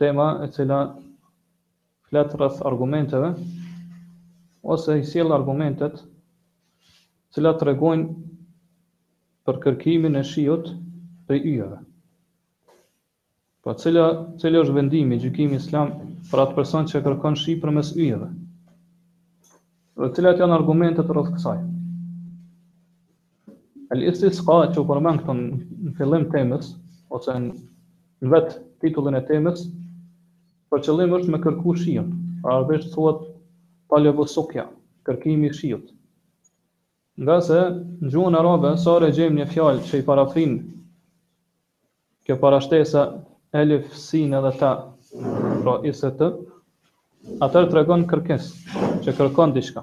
Tema e cila flet rreth argumenteve ose i sjell argumentet të cilat tregojnë për kërkimin e shiut prej yjeve. Po pra, cila cili është vendimi gjykimi islam për atë person që kërkon shi përmes yjeve? Dhe cilat janë argumentet rreth kësaj? El istisqa që u përmend këtu në fillim të temës ose në vet titullin e temës për qëllim është me kërku shiun. Pra arabisht thuhet talebus sukja, kërkimi i shiut. Ngase në gjuhën arabe sa herë gjejmë një fjalë që i paraprin kjo parashtesa elif sin edhe ta pra ist atëherë tregon kërkesë që kërkon diçka.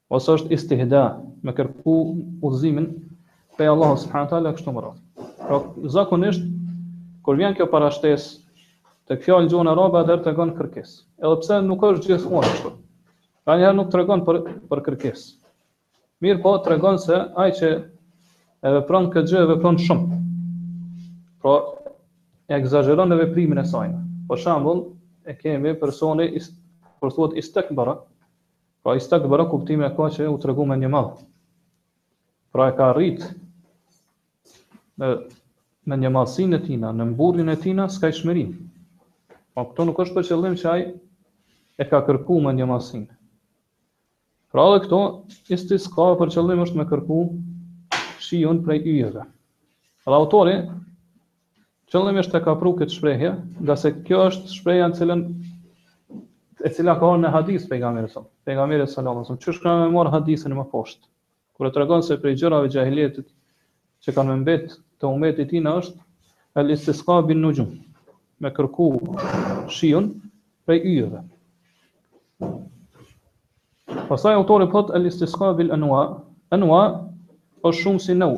Ose është istihda, me kërku udhëzimin prej Allahut subhanahu wa taala kështu me radhë. Pra zakonisht kur vjen kjo parashtesë tek fjala në gjuhën arabe atëherë tregon kërkesë. Edhe pse nuk është gjithmonë kështu. Pra ndonjëherë nuk tregon për për kërkesë. Mirëpo tregon se ai që e vepron këtë gjë e vepron shumë. Pra e ekzagjeron në veprimin e saj. Për shembull, e kemi personi për thuhet istekbara, Pra istakbara kuptimin e ka që u tregu mendjemadh. Pra e ka rrit në mendjemadhësinë e tina, në mburrjen e tina, siç ka qenë më i miri. Po këtu nuk është për qëllim që ai e ka kërku mendjemadhësinë. Pra edhe këtu, istiska për qëllim është me kërku shiun prej yjeve. Dhe autori, Qëllimisht e ka pru këtë shprehje, ngase kjo është shprehja në cilën e cila ka ardh në hadith pejgamberit sa. Pejgamberi sallallahu alajhi wasallam, që do shkojmë me marr hadithin më poshtë. Kur e tregon se prej gjërave të xhahilijetit që kanë me mbet te umeti i tina është el istisqa bin nujum me kërku shiun prej yjeve pastaj autori thot el istisqa bil anwa anwa është shumësi i nau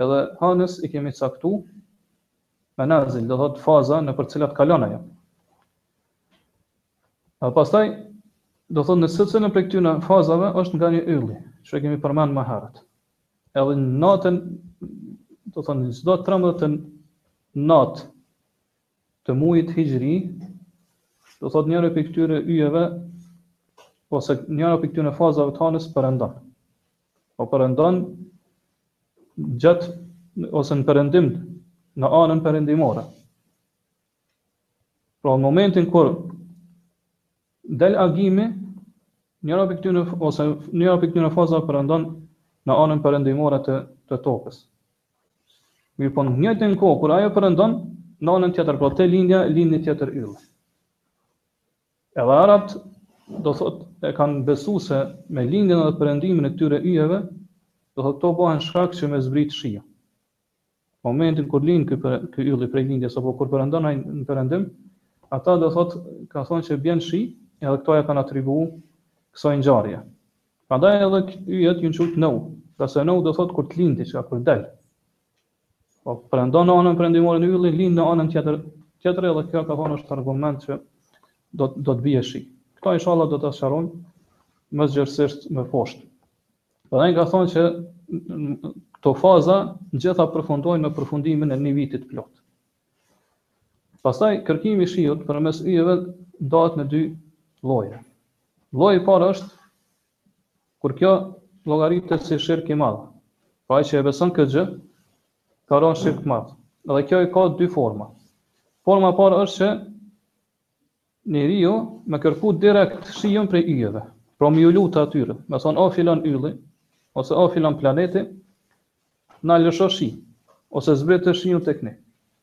Edhe hanës i kemi caktu menazil, do thot faza nëpër të cilat kalon ajo. Dhe pastaj do thot në secilën prej këtyre fazave është nga një yll, që e kemi përmend më herët. Edhe natën do thot në çdo 13 natë të mujit hijri, do thot njëri prej këtyre yjeve ose njëra prej këtyre fazave të hanës përëndon. Po perëndon gjatë ose në perëndim në anën perëndimore. Pra në momentin kur del agimi, njëra prej këtyre, ose njëra prej këtyre fazave perëndon në anën perëndimore të, të tokës. Mirëpo në njëjtën kohë, kur ajo perëndon, në anën tjetër, pra te lindja, lind një tjetër yll. Edhe arabët do thotë e kanë besu se me lindjen dhe perëndimin e këtyre yjeve, do thotë ato bëhen shkak që me zbrit shiu. Momentin kur lind ky ky ylli prej lindjes apo kur perëndon ai në perëndim, ata do thotë kanë thënë që bjen shi, edhe këto ja kanë atribu kësaj ngjarje. Prandaj edhe yjet u quajt nau, ngase nau do thotë kur të lind diçka kur del. Po perëndon në anën perëndimore një yll, lind në anën tjetër, tjetër edhe kjo kanë thënë është argument që do do të bie shi. Këtë inshallah do ta sqarojmë më gjerësisht më poshtë. Po ai ka thënë që këto faza gjitha përfundojnë në përfundimin e një viti të plotë. Pastaj kërkimi i shiut përmes yjeve ndahet në dy lloje. Lloji i parë është Kur kjo llogaritet si shirk i madh. Pra ai që e beson këtë gjë, ka rënë në shirk të madh. Dhe kjo i ka dy forma. Forma e parë është që njeriu me kërku direkt shiun prej yjeve. Pra me ju lutë atyre, me thënë o filan ylli, ose o filan planeti, na lësho shi, ose zbrite shiun tek ne.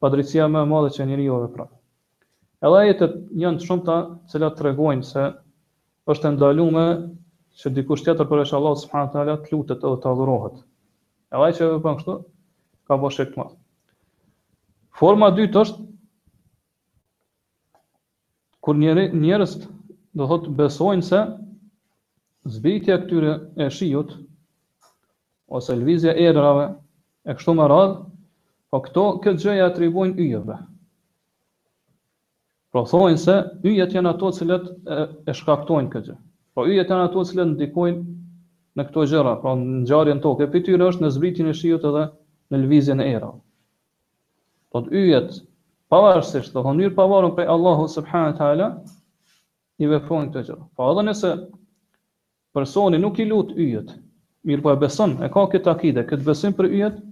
Padrejtësia më e madhe që njeriu vepron. Edhe ajetet janë të shumta të cilat tregojnë se është e ndaluar që dikush tjetër përveç Allahut subhanahu wa taala të lutet edhe të adhurohet. Edhe ai që vepron kështu ka bërë shirk të madh. Forma e dytë është Kur njerëzit, do thotë, besojnë se zbritja e këtyre e shiut ose lëvizja e erërave e kështu me radhë, po këto këtë gjë ja atribuojnë yjeve. Pra po thonë se yjet janë ato të cilat e, e shkaktojnë këtë gjë. Po yjet janë ato të cilat ndikojnë në këto gjëra, pra në ngjarjet në tokë. Prej tyre është në zbritjen e shiut edhe në lëvizjen e erërave. Do thotë yjet, pavarësisht dhe në mënyrë të pavarur prej Allahut subhanahu teala, i veprojnë këto gjëra. Po edhe nëse personi nuk i lut yjet, mirëpo e beson, e ka këtë akide, këtë besim për yjet,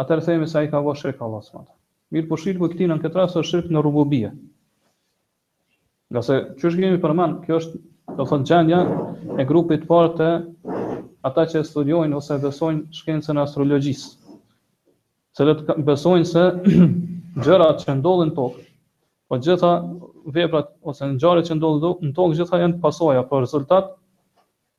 atëherë themi se ai ka bërë shirk Allahu subhanahu. Mirëpo shirku i këtij në këtë rast është shirk në rububie. Ngase, qysh e kemi përmend, kjo është, do thotë, gjendja e grupit të parë te ata që e studiojnë ose besojnë shkencën e astrologjisë, të cilët besojnë se gjërat që ndodhin në tokë, po gjitha veprat ose ngjarje që ndodhin në tokë, gjitha janë pasoja, po rezultat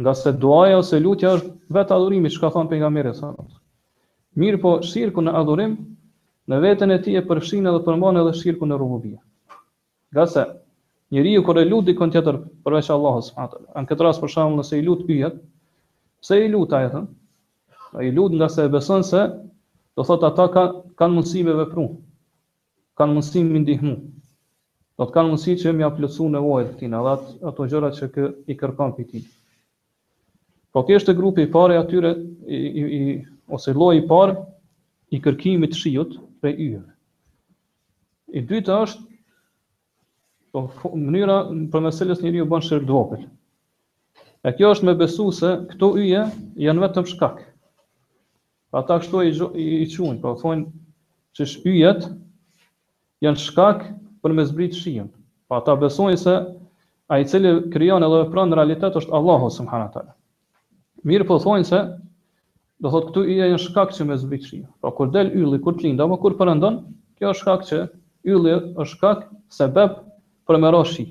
Ngase duaja ose lutja është vetë adhurimi, çka thanë Pejgamberi sa. Mirëpo shirku në adhurim, në veten e tij e përfshin edhe përmban edhe shirkun në rububije. Ngase, njeriu kur e lut dikon tjetër përveç Allahut subhanahu teala, në këtë rast për shembull nëse i lut yjet, pse i lut ai? Themi? Ai i lut ngase e beson se do thotë ata kanë kanë mundësi me vepru. Kanë mundësi me ndihmu. Do thotë kanë mundësi që me ja plotësu nevojat e tij, edhe ato gjëra që ky i kërkon prej tij. Po kjo është grupi i parë i atyre i, i, i ose lloji i parë i kërkimit të shiut prej yjeve. I dyta është po mënyra përmes cilës njeriu bën shirk të vogël. E kjo është me besu se këto yje janë vetëm shkak. Pra ata kështu i, i quajnë, pra thonë që yjet janë shkak për me zbrit shiun. Pra ata besojnë se ai i cili krijon edhe vepron në realitet është Allahu subhanahu teala. Mirëpo thonë se do thotë këto yjet janë shkak që me zbrit shiun. Pra kur del ylli, kur të lind apo kur përëndon, kjo është shkak që ylli është shkak sebeb për me ra shi.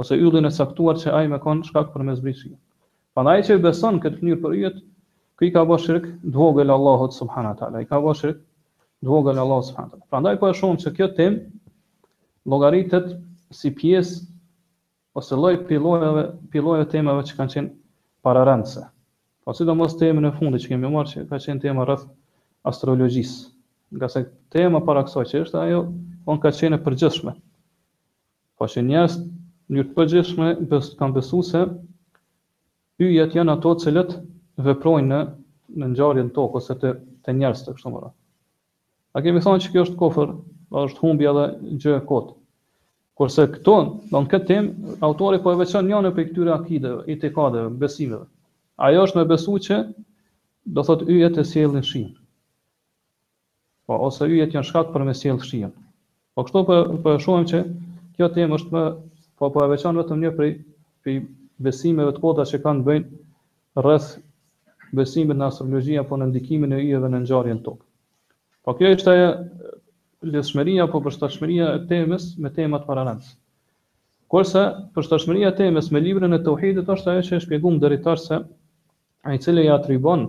ose yllin e caktuar që ai me kon shkak për me zbrit yjet. Prandaj ai që beson këtë mënyrë për yjet, ky i ka bo shirk të vogël Allahut subhana teala, i ka bo shirk të vogël Allahut subhana teala. Prandaj po e shohim se kjo temë llogaritet si pjesë ose lloj prej llojeve, prej llojeve temave që kanë qenë pararendëse. Po sidomos temën e fundit që kemi marrë që ka qenë tema rreth astrologjisë. Ngase tema para kësaj që është ajo, on ka qenë e përgjithshme. Po që njerëz në mënyrë të përgjithshme bes kanë besu se yjet janë ato të cilët veprojnë në në ngjarje në tokë ose te te njerëzit e kështu me radhë. A kemi thënë që kjo është kufër, pra është humbje edhe gjë e kot. Kurse këtu, do në këtë temë, autori po e veçon njënën prej këtyre akideve, itikadeve, besimeve. Ajo është me besu që, do thot yjet e sjellin shinë. Po ose yjet janë shkak për me sjell shinë. Po kështu po po e shohim që kjo temë është më po po e veçon vetëm një prej prej besimeve të kota që kanë të bëjnë rreth besimit në astrologji apo në ndikimin e yjeve në ngjarje në tokë. Po kjo është ajo lidhshmëria apo përshtatshmëria e temës me temat paralajmës. Kurse përshtatshmëria e temës me librin e Teuhidit është ajo që e shpjeguam deri tash se ai i cili ia atribon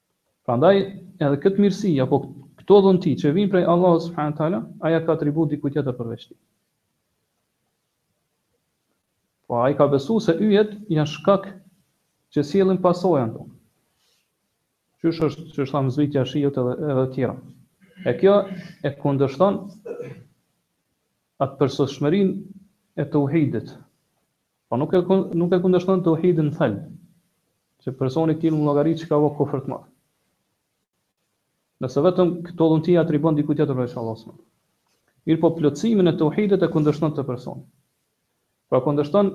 Prandaj edhe këtë mirësi apo këto dhunti që vijnë prej Allahut subhanahu teala, ai ja ka atribu dikujt tjetër përveç tij. Po ai ka besu se yjet janë shkak që sjellin pasoja në tokë. Qysh është, qysh thamë zbritja e shiut edhe, edhe tjera. E kjo e kundërshton atë përsosshmërin e teuhidit. Po nuk e nuk e kundërshton tauhidin në thelb, që personi i tillë llogarit që ka bo kufër të madh. Nëse vetëm këto dhunti i atribon diku tjetër përveç Allahut subhanahu. Mirëpo plotësimin e tauhidit e kundërshton te personi. Pra kundërshton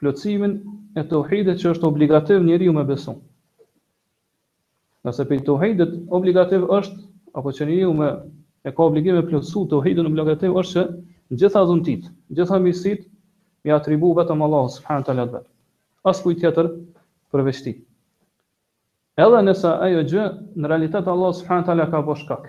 plotësimin e tauhidit që është obligativ njeriu me besu. Nëse prej tauhidit obligativ është, apo që njeriu me e ka obligim me e plotësu tauhidin obligativ është që gjitha dhuntitë, gjitha mirësitë me i atribu vetëm Allahut subhanahu wa taala të vetmit. Askujt tjetër përveç tij. Edhe nëse ajo gjë në realitet Allahu subhanahu wa taala ka bërë shkak.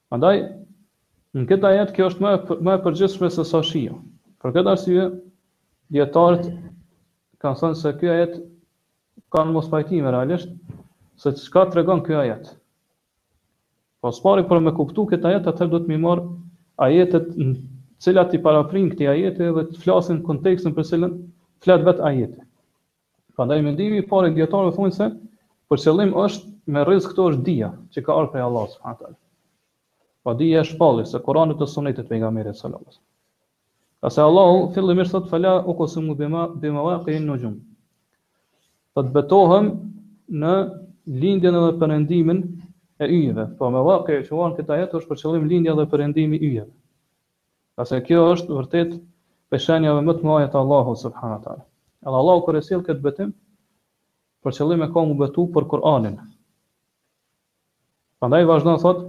Andaj, në këtë ajet kjo është më më e përgjithshme se sa shiu. Për këtë arsye, dijetarët kanë thënë se ky ajet kanë mospajtime realisht, se çka tregon ky ajet. Po së pari për me kuptu këtë ajet, atëherë duhet me i marrë ajetet të cilat i paraprin këtij ajeti dhe të flasin kontekstin për cilën flet vetë ajeti. Prandaj mendimi i parë, dijetarët thonë se për qëllim është me rrizk këtu është dija që ka ardhur prej Allahut subhanahu teala. Po dija e shpalljes së Kuranit dhe Sunetit të pejgamberit sallallahu alaihi wasallam. Pse Allahu fillimisht thotë fala uqsimu bima bima waqi'in nujum. Po të betohem në lindjen dhe perëndimin e yjeve. Po mawaqi' që u tha në këtë ajet është për qëllim lindja dhe perëndimi i yjeve. Pse kjo është vërtet prej shenjave më të mëdha të Allahut subhanahu wa taala. Edhe Allahu kur e sjell këtë betim, për qëllim e ka mu betu për Kur'anin. Prandaj vazhdon thot,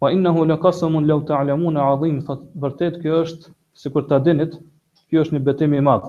"Wa innahu laqasamun law ta'lamun 'azim", thot, vërtet kjo është sikur ta dinit, ky është një betim i madh.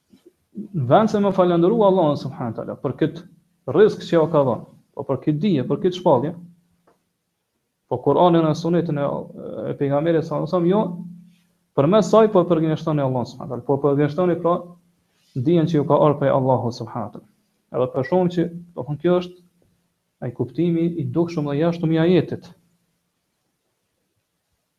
Në vend se me falënderu Allahun subhanahu teala për këtë rrizk që jua ka dhënë, po për këtë dije, për këtë shpallje, po Kur'anin dhe Sunetin e, e pejgamberit sallallahu alaihi wasallam, ju përmes saj po e përgënjeshtroni Allahun subhanahu teala, po e përgënjeshtroni pra dijen që ju ka ardhur prej Allahut subhanahu teala. Edhe për shkak që do thonë kjo është ai kuptimi i dukshëm dhe i jashtëm i ajetit.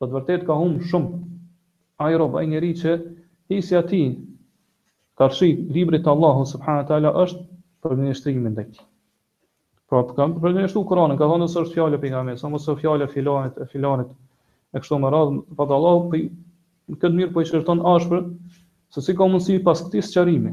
Me të vërtetë ka humbë shumë ai rob, ai njeri që hisja e tij karshi librit të Allahut subhanahu wa taala është përgënjeshtrimi ndaj tij. Pra e kanë përgënjeshtru Kur'anin, kanë thënë se është fjalë e pejgamberit, salallahu alejhi ve selem, është fjalë e filanit, e filanit e kështu me radhë, prandaj Allahu për këtë mirëpo i qorton ashpër se si ka mundësi pas këtij sqarimi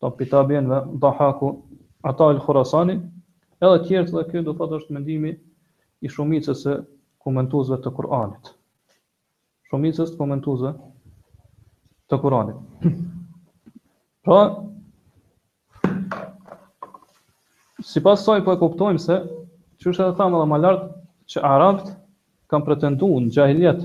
Ata prej tabiinëve, Dahaku, Ata el Khurasani, edhe të tjerët dhe ky do thotë është mendimi i shumicës së komentuesve të Kur'anit. Shumicës së komentuesve të Kur'anit. Pra, sipas kësaj po e kuptojmë se, siç edhe thamë edhe më lartë, që Arabt kanë pretendu në gjahiljet,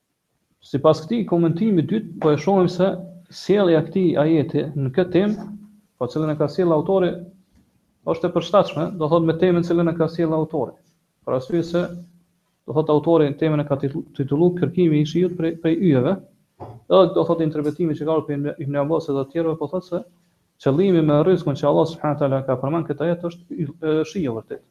Sipas këtij komentimi të dytë po e shohim se sjellja e këtij ajeti në këtë temë, po të cilën e ka sjellë autori, është e përshtatshme, do thotë me temën të cilën e ka sjellë autori. Për arsye se, do thotë autori temën e ka titulluar Kërkimi i shiut prej prej yjeve, dhe do thotë interpretimi që ka ardhur prej Ibn Abbasit dhe të tjerëve po thotë se qëllimi me rizkun që Allahu subhanahu wa taala e ka përmend në këtë ajet është shiu vetë.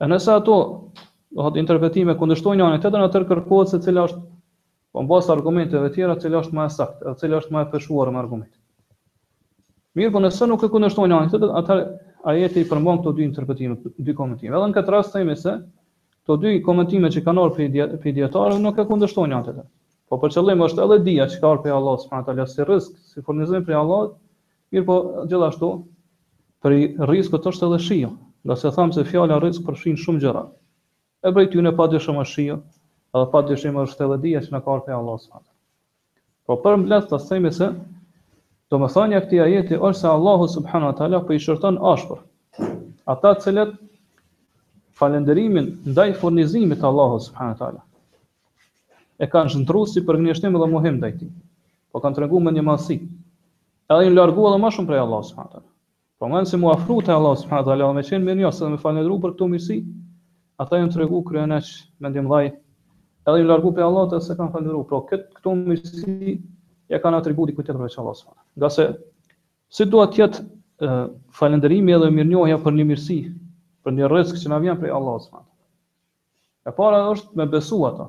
E nëse ato, do thotë interpretime kundërshtojnë njëra-tjetrën, atëherë kërkohet se cila është po mbas argumenteve tjera, cila është më e saktë, edhe cila është më e peshuar me argument. Mirë, po nëse nuk e kundërshtojnë njëra-tjetrën, atëherë ajeti i përmban këto dy interpretime, dy komentime. Edhe në këtë rast themi se këto dy komentime që kanë ardhur prej dijetarëve nuk e kundërshtojnë njëra-tjetrën. Po për qëllim është edhe dija që ka ardhur prej Allahut subhanahu teala si rizk, si furnizim prej Allahut, Mirëpo, gjithashtu, prej rizkut është edhe shiu, ngase thamë se fjala rizk përfshin shumë gjëra. E prej tyre padyshim është shiu, edhe padyshim është edhe dija që na ka ardhur prej Allahut subhanehu te ala. Po përmbledhtë themi se domethënia e këtij ajeti është se Allahu subhanehu te ala po i qorton ashpër ata të cilët falënderimin ndaj furnizimit të Allahut subhanehu te ala e kanë shndërruar si përgënjeshtim dhe mohim ndaj tij. Po kanë treguar mendjemadhësi. Edhe janë largu edhe më shumë prej Allahut subhanahu wa taala. Po në vend se mu afru te Allahu subhanahu wa taala, me qenë mirënjohës dhe me falënderu për këto mirësi, ata janë tregu kryeneç, mendjemdhaj, edhe janë largu prej Allahut edhe s'e kanë falënderu, pra këtë këto mirësi ia kanë atribu dikujt tjetër veç Allahut subhanahu. Ngase si duhet të jetë falënderimi edhe mirënjohja për një mirësi, për një rizk që na vjen prej Allahut subhanahu. E para është me besu ata.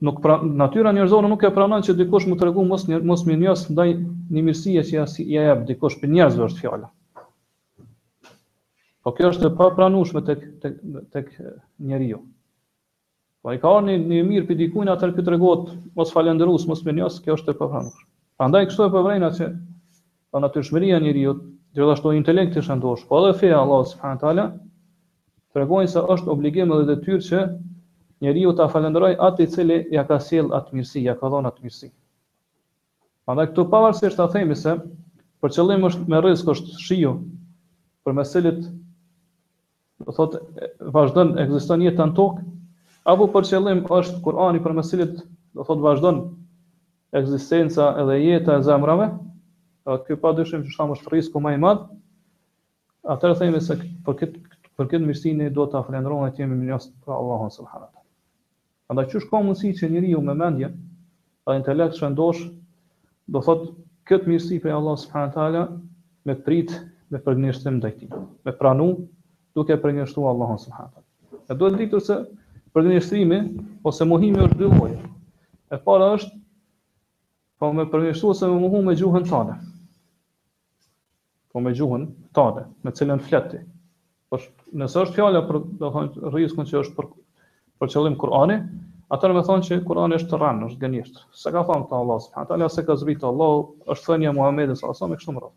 Nuk pra, natyra njerëzore nuk e pranon që dikush mu tregu mosmirë, mosmirënjohës ndaj një mirësie që ia, që ia jep dikush prej njerëzve është fjala. Po kjo është e papranueshme tek tek tek njeriu. Po i ka ardhë një, një e mirë prej dikujt atëherë që tregohet mosfalënderues, mosmirënjohës, kjo është e papranueshme. Prandaj kështu e po vërejna që Pra natyrshmëria e njeriut, gjithashtu intelekti i shëndoshë, po edhe feja e Allahut subhanahu wa taala tregojnë se është obligim edhe detyrë që njeriu ta falënderojë atë i cili ia ka sjellë atë mirësi, ia ka dhënë atë mirësi. Prandaj këtu pavarësisht a themi se për qëllim është me rizk është shiu, përmes së cilit Do thotë vazhdon, ekziston jeta në tokë apo për qëllim është Kur'ani përmes së cilit do thotë vazhdon ekzistenca edhe jeta e zemrave, edhe ky padyshim që siç thamë është rizku më i madh, atëherë themi se për këtë, për këtë mirësi ne duhet ta falënderojmë e të jemi mirënjohës për Allahun subhanehu te. Andaj qysh ka mundësi që njeriu me mendje dhe intelekt shëndosh do thotë këtë mirësi prej Allahut subhanahu teala me prit me përgënjeshtrim ndaj tij, me pranu duke e përgënjeshtuar Allahun subhanahu teala. E duhet ditur se përgënjeshtrimi ose mohimi është dy lloje. E para është po me përgënjeshtuar se me mohu me gjuhën tënde. Po me gjuhën tande, me cilën flet ti. Po nëse është fjala për, do të thotë, rizkun që është për për qëllim Kur'ani, atëherë do të thotë që Kur'ani është rran, është gënjeshtër. S'e ka thënë atë Allahu subhanahu taala s'e ka zbritur Allahu, është thënia e Muhamedit sallallahu alaihi wasallam kështu më radh.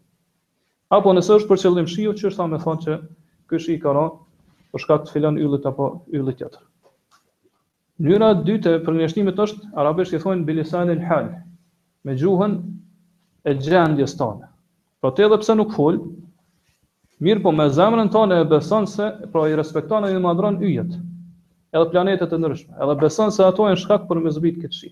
Apo nëse është për qëllim shiu, është me thanë që ky shi ka ra për shkak të filan yllit apo yllit tjetër. Mënyra e dytë e përgënjeshtrimit është, arabisht i thojn bilisan el hal, me gjuhën e gjendjes tënde. Pra ti edhe pse nuk fol, mirëpo me zemrën tënde e beson se, pra i respekton dhe i madhron yjet, edhe planetet e ndryshme, edhe beson se ato janë shkak për me zbrit këtë shi.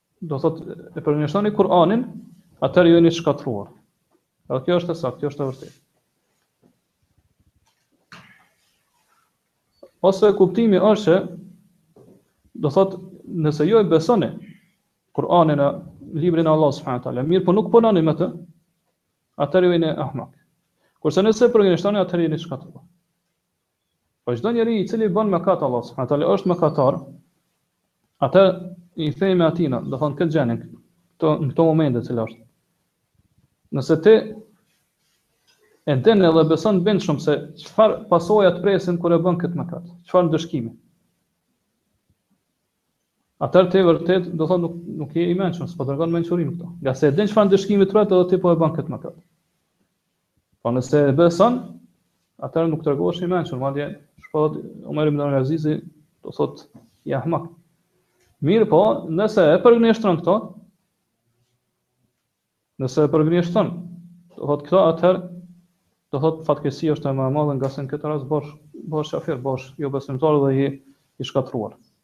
Do thotë e përgënjeshtroni Kur'anin, atëherë ju jeni shkatruar. Edhe kjo është e saktë, kjo është e vërtetë. Ose kuptimi është që do thotë nëse ju e besoni Kur'anin, librin e Allahut subhanahu teala, mirë po nuk punoni me të, atëherë ju jeni ahmak. Kurse nëse përgënjeshtroni atëherë jeni shkatruar. Po çdo njeri i cili bën mëkat Allahut subhanahu teala është mëkatar, atëherë i themi atina, do thotë këtë gjendje, këto në këto momente që është. Nëse ti e din edhe beson bindshëm se çfarë pasoja të presin kur e bën këtë mëkat, çfarë ndëshkimi. Atëherë të vërtet, do thotë nuk, nuk je i mençëm, s'po tregon mençuri me këto. Ngase e din çfarë ndëshkimi të pret edhe ti po e banë këtë mëkat. Po nëse e beson, atëherë nuk tregohesh i mençur, madje siç po thotë Omer ibn Abdulazizi, do thot je ahmak. Mirë po, nëse e përgënjeshtron këto, nëse e përgënjeshtron, do thot këto atëherë do thot fatkeqësia është më e madhe ngase në këtë rast bohesh bohesh kafir, bohesh jo besimtar dhe je i shkatruar.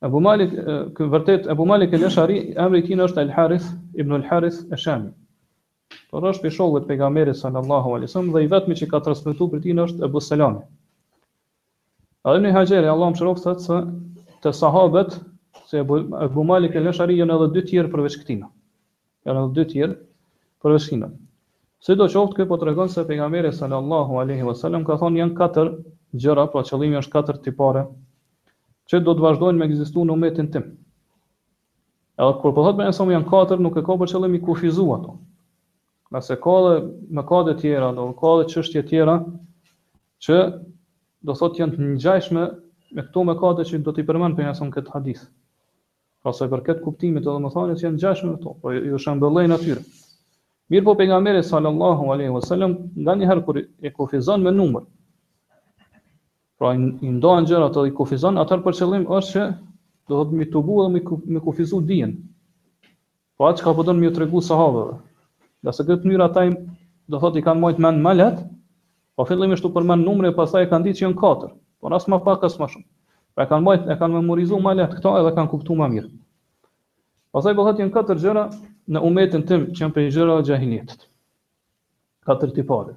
Abu Malik, në vërtet Abu Malik el-Ashari, emri i tina është Al-Harith ibn al-Harith al-Shami. Pra është prej shokëve të pejgamberit sallallahu alaihi wasallam dhe i vetmi që ka transmetu prej tina është Abu Salami. Edhe Ibn Haxheri Allahu e mëshiroft thotë se te sahabët si Abu Malik el-Ashari janë edhe dy të tjerë përveç këtina. Janë edhe dy të tjera përveç këtyne. Sidoqoftë, ky po tregon se pejgamberi sallallahu alejhi ve sellem ka thënë janë katër gjëra, pra qëllimi është katër tipare që do të vazhdojnë me ekzistu në umetin tim. Edhe kur po thotë pejgamberi janë katër, nuk e ka për qëllim me i kufizu ato. Ngase ka edhe mëkate tjera, po ka edhe çështje tjera, që do thotë janë të ngjashme me këto mëkate që do t'i përmend pejgamberi në këtë hadith. Pra sa i përket kuptimit edhe domethënies që janë ngjashme me to, po ju shëmbëllejnë atyre. Mirpo pejgamberi sallallahu alaihi wasallam nganjëherë kur e kufizon me numër, pra i ndan gjërat edhe i kufizon, atëherë për qëllim është që duhet me e tubu edhe me e kufizu dijen. Po atë çka po don me ju tregu sahabeve. Ngase në këtë mënyrë ata, do thotë i kanë majtë mend ma lehtë, po fillimisht u përmend numri e pastaj e kanë ditë që janë katër, pra as ma pak as ma shumë. Pra e kanë majtë, e kanë memorizu ma lehtë këta edhe kanë kuptu ma mirë. Pastaj po thotë janë katër gjëra në umetin tim që janë prej gjërave të xhahiljetit. Katër tipare.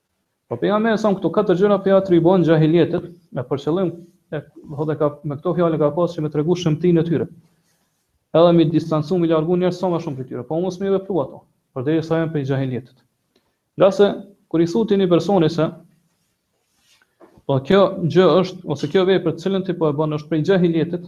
Po pejgamberi sa këto katër gjëra po ja atribuon xhahiljetit e për qëllim, do thotë, ka me këto fjalë ka pasur që me tregu shëmtinë e tyre. Edhe me distancu me i largu njerëzit sa më shumë prej tyre, po mos me i vepru ato, përderisa janë prej xhahiljetit. Ngase kur i thotë një personi se po kjo gjë është ose kjo vepër të cilën ti po e bën është prej xhahiljetit,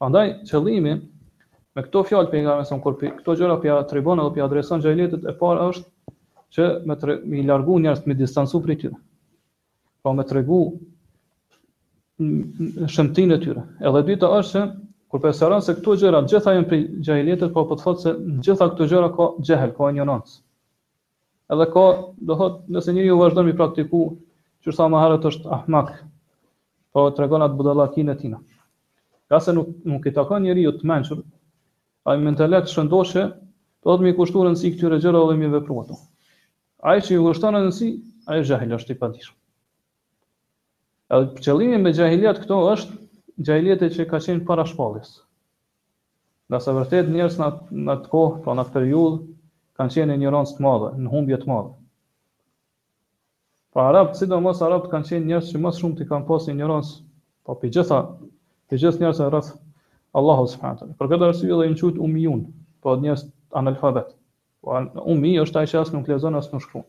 Prandaj qëllimi me këto fjalë pejgamberi sa kur këto gjëra po ia atribuon apo po ia adreson xhahiljetit e para është që me tre, me i largu njerëzit me i distancu prej tyre. Po me tregu shëmtinë e tyre. Edhe e dyta është se kur përsërit se këto gjëra gjitha janë prej xhahiljetit, po, do të thotë se te gjitha këto gjëra ka xhehl, ka injorancë. Edhe ka, do thot, nëse njeriu vazhdon me i praktiku, që sa më herët është ahmak, po tregon atë budallakin e tina. Ngase nuk, nuk i takon njeriut të mençur, ai me intelekt të shëndoshë, do thot me i kushtu rëndësi këtyre gjërave dhe me i vepru ato. Ai që ju kushton rëndësi, ai është xhahil, është i padijshëm. Edhe qëllimi me xhahiljet këtu është xhahiljeti që ka qenë para shpalljes. Ngase vërtet njerëzit në atë kohë, pra në atë periudhë, kanë qenë në injorancë të madhe, në humbje të madhe. Pra arabët, sidomos arabët kanë qenë njerëz që më së shumti kanë pas injorancë, po për gjitha, për gjithë njerëzve rreth Allahu subhanahu taala. Për këtë arsye dhe i quajti umijun, pra po njerëz analfabet. Po umi është ai që as nuk lexon as nuk shkruan.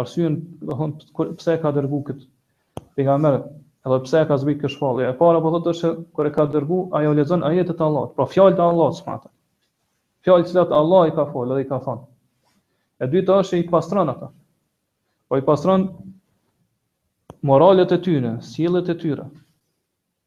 Arsyen, do thotë, pse e ka dërguar këtë pejgamber, edhe pse e ka zbrit këtë shpallje. E para po thotë se kur e ka dërguar, ai u lexon ajetet e Allahut, pra fjalët e Allahut subhanahu Fjalë të cilat Allah i ka folë dhe i ka thënë. E dyta është se i pastron ata. Po i pastron moralet e tyre, sjelljet e tyre.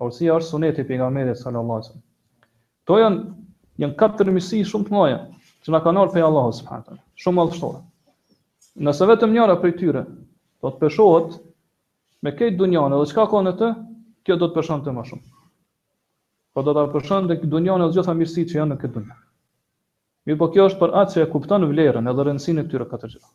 Urtësia është suneti i pejgamberit sallallahu alaihi wasallam. Kto janë janë katër mirësi shumë të mëdha që na kanë ardhur prej Allahut subhanahu wa taala, shumë madhështore. Nëse vetëm njëra prej tyre do të peshohet me këtë dunjan edhe çka ka në të, kjo do të peshonte më shumë. Po do ta peshonte këtë dunjan edhe gjitha mirësitë që janë në këtë dunja. Mirë, po kjo është për atë që e kupton vlerën edhe rëndësinë e këtyre katër gjërave.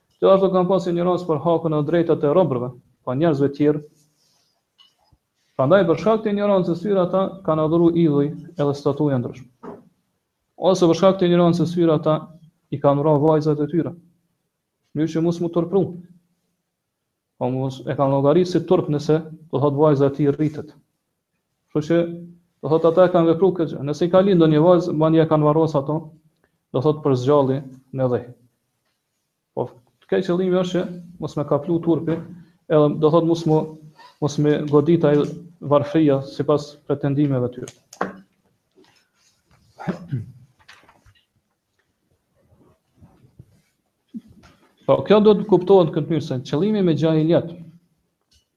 Gjithashtu ata kanë pasur injorancë për hakun edhe drejtat e robërve, pra njerëzve tjerë. Prandaj për shkak të injorancës së tyre ata kanë adhuru idhuj edhe statuja ndryshme. Ose për shkak të injorancës së tyre ata i kanë vrarë vajzat e tyre. Me që mos mu turpëru. Po mos e kanë llogaritë si turp nëse do thot vajza e tij rritet. Kështu që do thot ata e kanë vepruar këtë gjë. Nëse i ka lindur një vajzë, mani e kanë varros atë, do thot për së gjalli në dhe. Po kjo qëllimi është që mos me e kaplu turpi, edhe do thot mos me mos me e godit atë varfëria sipas pretendimeve të tyre. Po, kjo duhet kuptohet këtë mënyrë se qëllimi me xhahilijet,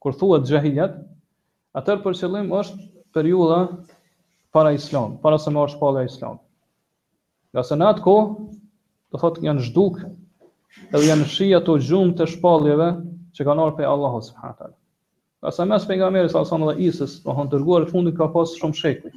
kur thuhet xhahilijet, atëherë për qëllim është periudha para islam, para se me ardh shpallja islame. Ngase në atë kohë, do thotë janë zhduk, edhe janë shi ato gjurmë të shpalljeve që kanë ardh prej Allahut subhanahu taala. Ngase mes pejgamberit salasem dhe Isës, domethënë të dërguarit fundit ka pas shumë shekuj.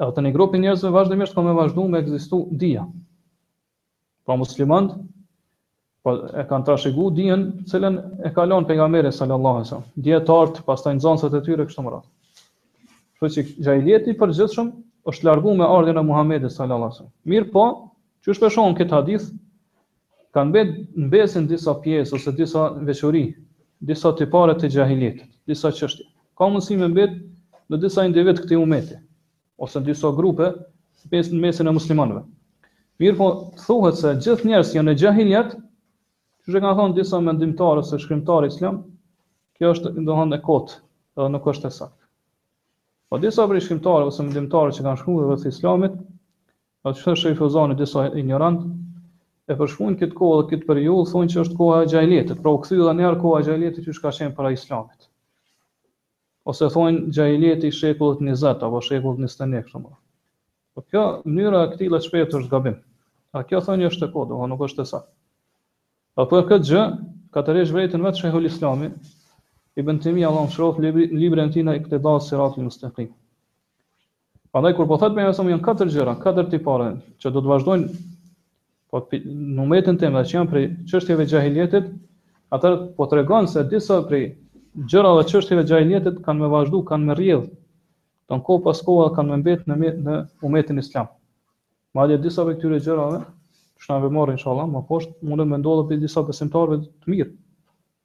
Edhe te një grup i njerëzve vazhdimisht ka me vazhdu me ekzistu dija. Pra muslimant, po e kanë trashëgu dijen, cilën e ka lënë pejgamberi, sallallahu alaihi wasallam. Dijetarët, pastaj nxënësat e tyre, kështu me radhë. Kështu që xhahilijeti i përgjithshëm, është largu me ardhjën e Muhammedit, sallallahu alaihi wasallam. Mirëpo, siç po e shohim këtë hadith, Kanë mbetë në mesin disa pjesë ose disa veçori, disa tipare të xhahiletit, disa çështje. Ka mundësi me mbetë te disa individë të këtij ummeti ose në disa grupe në mesin e muslimanëve. Mirpo të thuhet se gjithë njerëzit janë në xhahilet, siç e kanë thënë disa mendimtarë ose shkrimtarë islam, kjo është domethënë e kot, edhe nuk është e saktë. Po disa prej shkrimtarëve ose mendimtarëve që kanë shkruar rreth islamit, Thotë Shejh Fozani disa injorant e përshkruajnë këtë kohë dhe këtë periudhë thonë që është koha e xhahilijetit, pra u kthy edhe një herë koha e xhahilijetit siç ka qenë para Islamit. Ose thonë xhahilijeti i shekullit 20 apo shekullit 21 kështu me. Po kjo mënyra e të shprehurit është gabim. A kjo thënie është e kotë, do nuk është e saktë. Po për këtë gjë, ka tërheq vërejtjen vetë Shejhul Islami, Ibn Tejmije Allahu e mëshiroftë librin e tij në Iktida Siratul Mustaqim. Prandaj kur po thotë pejgamberi sa janë katër gjëra, katër tipare që do të vazhdojnë po në umetin tim dhe që janë prej çështjeve xhahiljetit, atëherë po tregon se disa prej gjëra dhe çështjeve xhahiljetit kanë me vazhdu, kanë me rrjedh. Domethënë kohë pas kohë kanë me mbet në në umetin islam. Madje disa prej këtyre gjërave, siç kem me marrë inshallah, më poshtë munden me ndodh prej disa besimtarëve të mirë.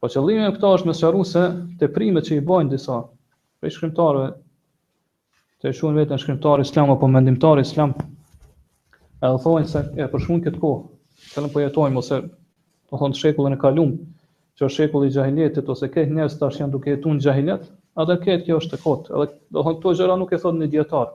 Po qëllimi me këto është me sqaru se teprimet që i bajnë disa prej shkrimtarëve që e quajnë veten shkrimtar islam apo mendimtar islam edhe thonë se e përshkruajnë këtë kohë që ne përjetojmë po ose domethënë shekullin e kalum që është shekulli i xhahiljetit ose krejt njerëzit tash janë duke jetu në xhahiljet edhe krejt kjo është e kotë edhe domethënë këto gjëra nuk e thotë një dijetar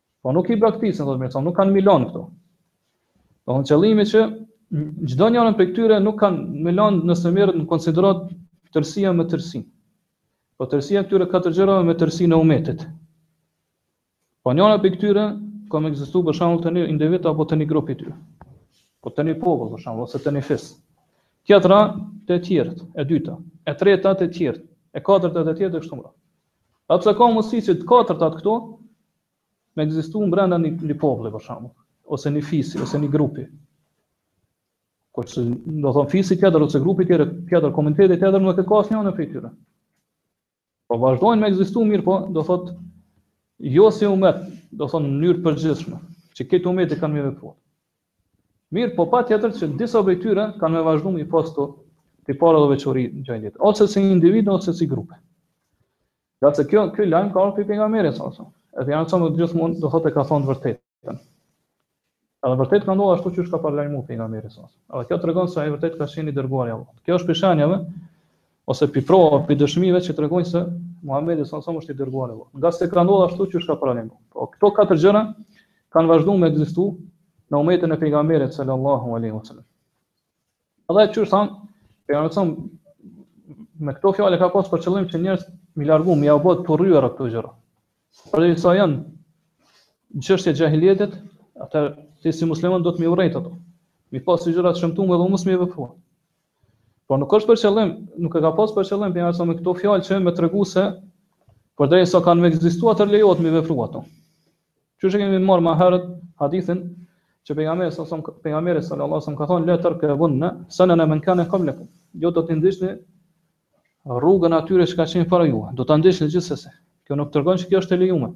Po nuk i braktisin, thotë mirë, nuk kanë me i lon këto. Domethënë qëllimi që çdo njërën prej këtyre nuk kanë me i lon nëse merret në konsideratë tërësia me tërësi. Po tërësia këtyre katër gjërave me tërësinë e umetit. Po njëra prej këtyre ka me ekzistu për shembull te një individ apo te një grup i tyre. Po te një popull për shembull ose te një fis. Tjetra te tjerët, e dyta, e treta te tjerët, e katërta te tjerët e kështu me radhë. Edhe pse ka mundësi që të katërtat këto me ekzistu brenda një, një populli për shembull, ose një fisi, ose një grupi. Kurse, domethënë, fisi tjetër, ose grupi tjetër, tjetër, komuniteti tjetër, nuk e ka asnjërën prej tyre. Po vazhdojnë me ekzistu, mirëpo do thotë, jo si umet, domethënë në mënyrë të përgjithshme, që krejt umeti kanë me i vepru. Mirëpo patjetër që disa prej tyre kanë me vazhdu me i pas këto tipare dhe veçori të xhahiljetit, ose si individë ose si grupe. Ngase kjo, ky lajm ka ardh pi pejgamberit sa ose. Edhe pejgamberi sa gjithmonë, do thotë e ka thonë të vërtetën. Edhe vërtet ka ndodhur ashtu siç ka paralajmëru pejgamberi sa. Edhe kjo tregon se ai vërtet ka qenë i dërguar i Allahut. Kjo është pi shenjave ose pi provave, pi dëshmive që tregojnë se Muhamedi sa sa është i dërguar i Allahut. Ngase ka ndodhur ashtu qysh ka paralajmëru. Po këto katër gjëra kanë vazhdu me ekzistu në umetin e pejgamberit sallallahu alaihi wasallam. Edhe qysh thamë, pejgamberi domethënë me këto fjalë ka pas për qëllim që njerëzit me i largu, me jau bo të urryer ato gjëra. Përderisa janë çështje të xhahiljetit, atëherë ti si musliman duhet me i urrejt ato. Me i pas si gjëra të shëmtuara dhe mos me i vepru. Por nuk është për qëllim, nuk e ka pas për qëllim pejgamberi sa me këto fjalë që me tregu se përderisa kanë me ekzistu atëherë lejohet me i vepru ato. Qysh e kemi marrë më herët hadithin që pejgamberi sa son pejgamberi sallallahu alajhi wasallam ka thënë letettebiunne senene men kane kablekum. Ju do të ndiqni rrugën atyre që kanë qenë para juve. Do ta ndiqni gjithsesi. Kjo nuk tregon se kjo është e lejuar.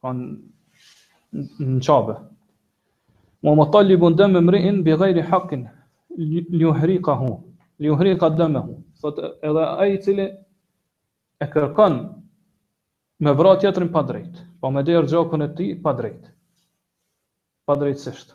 Po në Qabe. Wa muttalibun dama imri'in bi ghayri haqqin, li yuhriqahu, li yuhriqa damahu. Thot edhe ai i cili e kërkon me vra tjetrin pa drejt, apo me derdh gjakun e tij pa drejt. Pa drejtësisht.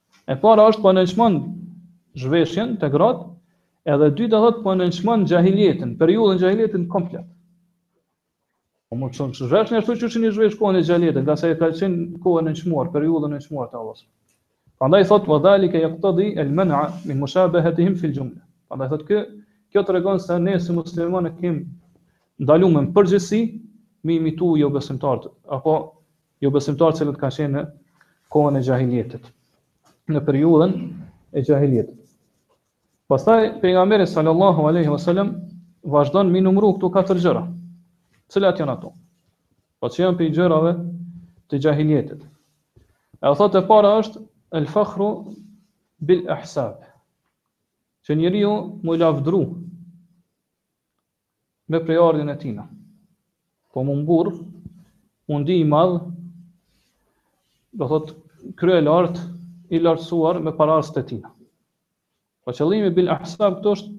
E para është po nënçmon zhveshjen të gratë, edhe e dyta thotë po nënçmon xhahilijetin, periudhën e xhahilijetit komplet. Po nënçmon zhveshjen ashtu siç ishin zhvesh kohën e xhahilijetit, ngase ka qenë kohën e nënçmuar, periudhën e nënçmuar te Allahu. Prandaj thotë wa dhalika yaqtadi al-man'a min mushabahatihim fi al-jumla. Prandaj thotë kë kjo tregon se ne si muslimanë e kem të ndaluar përgjithësi me imitu jobesimtarët apo Jobesimtarët të cilët kanë qenë në kohën e xhahilijetit, në periudhën e xhahilijetit. Pastaj pejgamberi sallallahu alaihi wasallam vazhdon me i numëru këto katër gjëra. Cilat janë ato? Po që janë prej gjërave të xhahilijetit. E thotë e para është el fakhru bil ahsab. Që njeriu mu lavdru me prejardhjen e tina. Po mu mburr, mu ndi i madh, do thot, krye lartë, i lartësuar me paraardhësit e tina. Po qëllimi bil ahsab këtu është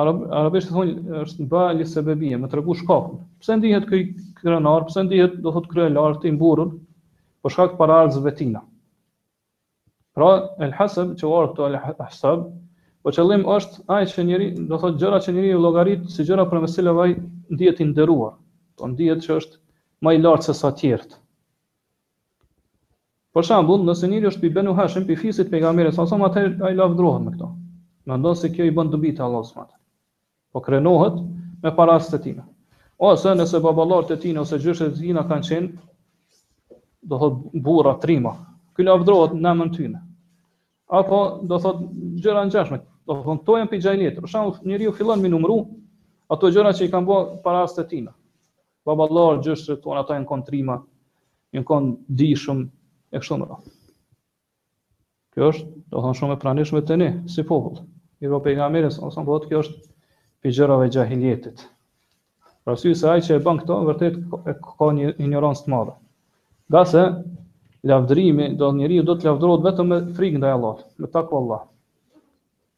arab, arabisht thonë është ba li sebebije, me tregu shkakun. Pse ndihet ky krenar, pse ndihet do thot krye lartë i mburrur për shkak të paraardhësve të tina. Pra, el hasab që vjen këtu el hasab, po qëllimi është ai që njeriu, do thotë gjëra që njeriu llogarit si gjëra përmes të cilave ai ndihet i nderuar, po ndihet që është më i lartë se sa të tjerët. Për shembull, nëse njëri është prej Benu Hashim, prej fisit të pejgamberit salallahu alejhi ve selem ai lavdërohet me këtë. Mendon se kjo i bën dobi te Allahu subhanahu Po krenohet me paraardhësit e tina. Ose nëse baballarët e tina ose gjyshët e tina kanë qenë, do thot burra, trima, ky lavdrohet në emën tyne. Apo, do thot, gjëra të ngjashme, do thot, këto janë prej xhahilijetit. Për shembull, njeriu fillon me numru, ato gjëra që i kanë bo paraardhësit e tina. Baballarët, gjyshët tonë, ato janë konë trima, janë konë të dijshëm, e kështu me radhë. Kjo është, domethënë shumë e pranishme te ne, si popull. Mirëpo pejgamberi salallahu alejhi ve selem thotë kjo është prej gjërave të xhahilijetit. Për arsye se ai që e bën këto vërtet e ka një injorancë të madhe. Ngase lavdërimi do njeriu do të lavdërohet vetëm me frikë ndaj Allahut, me takva Allah.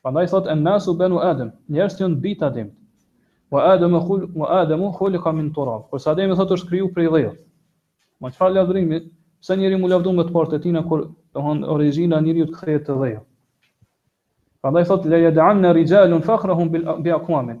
Prandaj thotë en nasu benu Adem, njerëzit janë bijtë e Ademit. Wa Ademu khul wa Ademu khuliqa min turab. Kurse Ademi thotë është krijuar prej dheut. Me çfarë lavdërimi, pse njeriu mu lavdru me të parët e tina kur domthon origjina e njeriut kthehet te dheu. Prandaj thotë layada'anna rijalun fakhrahum bi aqwamin.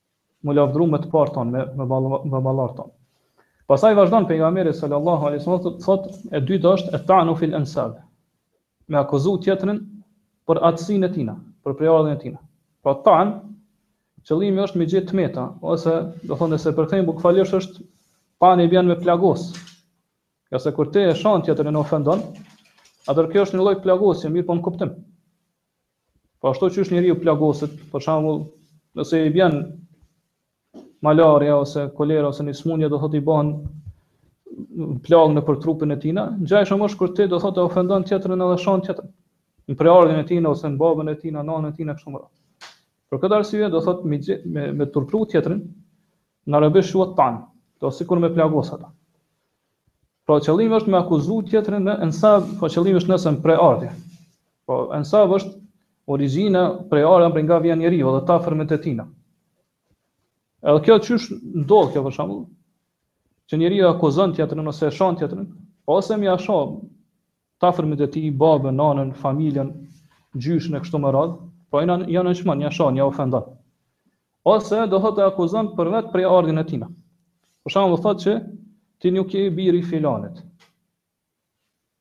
Më lavdru me të parë ton, me me baballarë ton. Pastaj vazhdon pejgamberi sallallahu alaihi wasallam thotë e dytë është e ta'nu fil ansab. Me akuzu tjetrin për atësinë e tina, për prejardhjen e tina. Pra ta'n qëllimi është me gjetë të meta, ose do thonë se e përkthejmë bukvalisht është ta'n i bjen me plagos. Ja sikur ti e shon tjetrin e ofendon, atëherë kjo është një lloj plagosje, mirë po në kuptim. Po ashtu qysh njeriu plagoset, për shembull, nëse i vjen malaria ose kolera ose një sëmundje do thotë i bën plagë nëpër trupin e tina, ngjajshëm është kur ti do thotë ofendon tjetrin edhe shon tjetrin në prejardhjen e tina ose në babën e tina, në nënën e tina kështu më radh. Për këtë arsye do thotë me me, me turpru tjetrin në arabisht quhet ta'n, do sikur me plagos atë. Pra qëllimi është me akuzu tjetrin në ensab, pra qëllimi është neseb, prejardhje. Po ensab është origjina, prejardhja prej nga vjen njeriu dhe t'afërmit e tina. Edhe kjo qysh ndodh kjo për shembull, që njeriu akuzon tjetrin ose e shon tjetrin, ose me ia sho të afërmit e tij, babën, nanën, familjen, gjyshin e kështu me radh, po ai ja nënçmon, ja shon, ja ofendon. Ose do thotë e akuzon për vetë prejardhjen e tij. Për shembull thotë që ti nuk je i biri i filanit.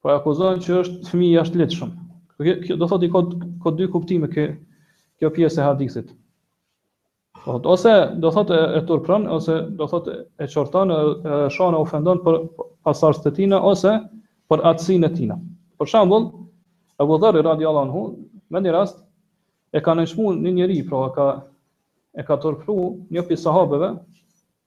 Po e akuzon që është fëmijë jashtë ligjshëm. Kjo do thotë i ka ka dy kuptime kjo kjo pjesë e hadithit. Thot, ose do thot e, e turpron, ose do thot e qorton, e, e shon e ofendon për pasardhës të tina, ose për atësin e tina. Për shembull, Ebu Dherri radijallahu anhu, në një rast, e ka nënshmu një njeri, pra e ka, e ka turpru një prej sahabëve,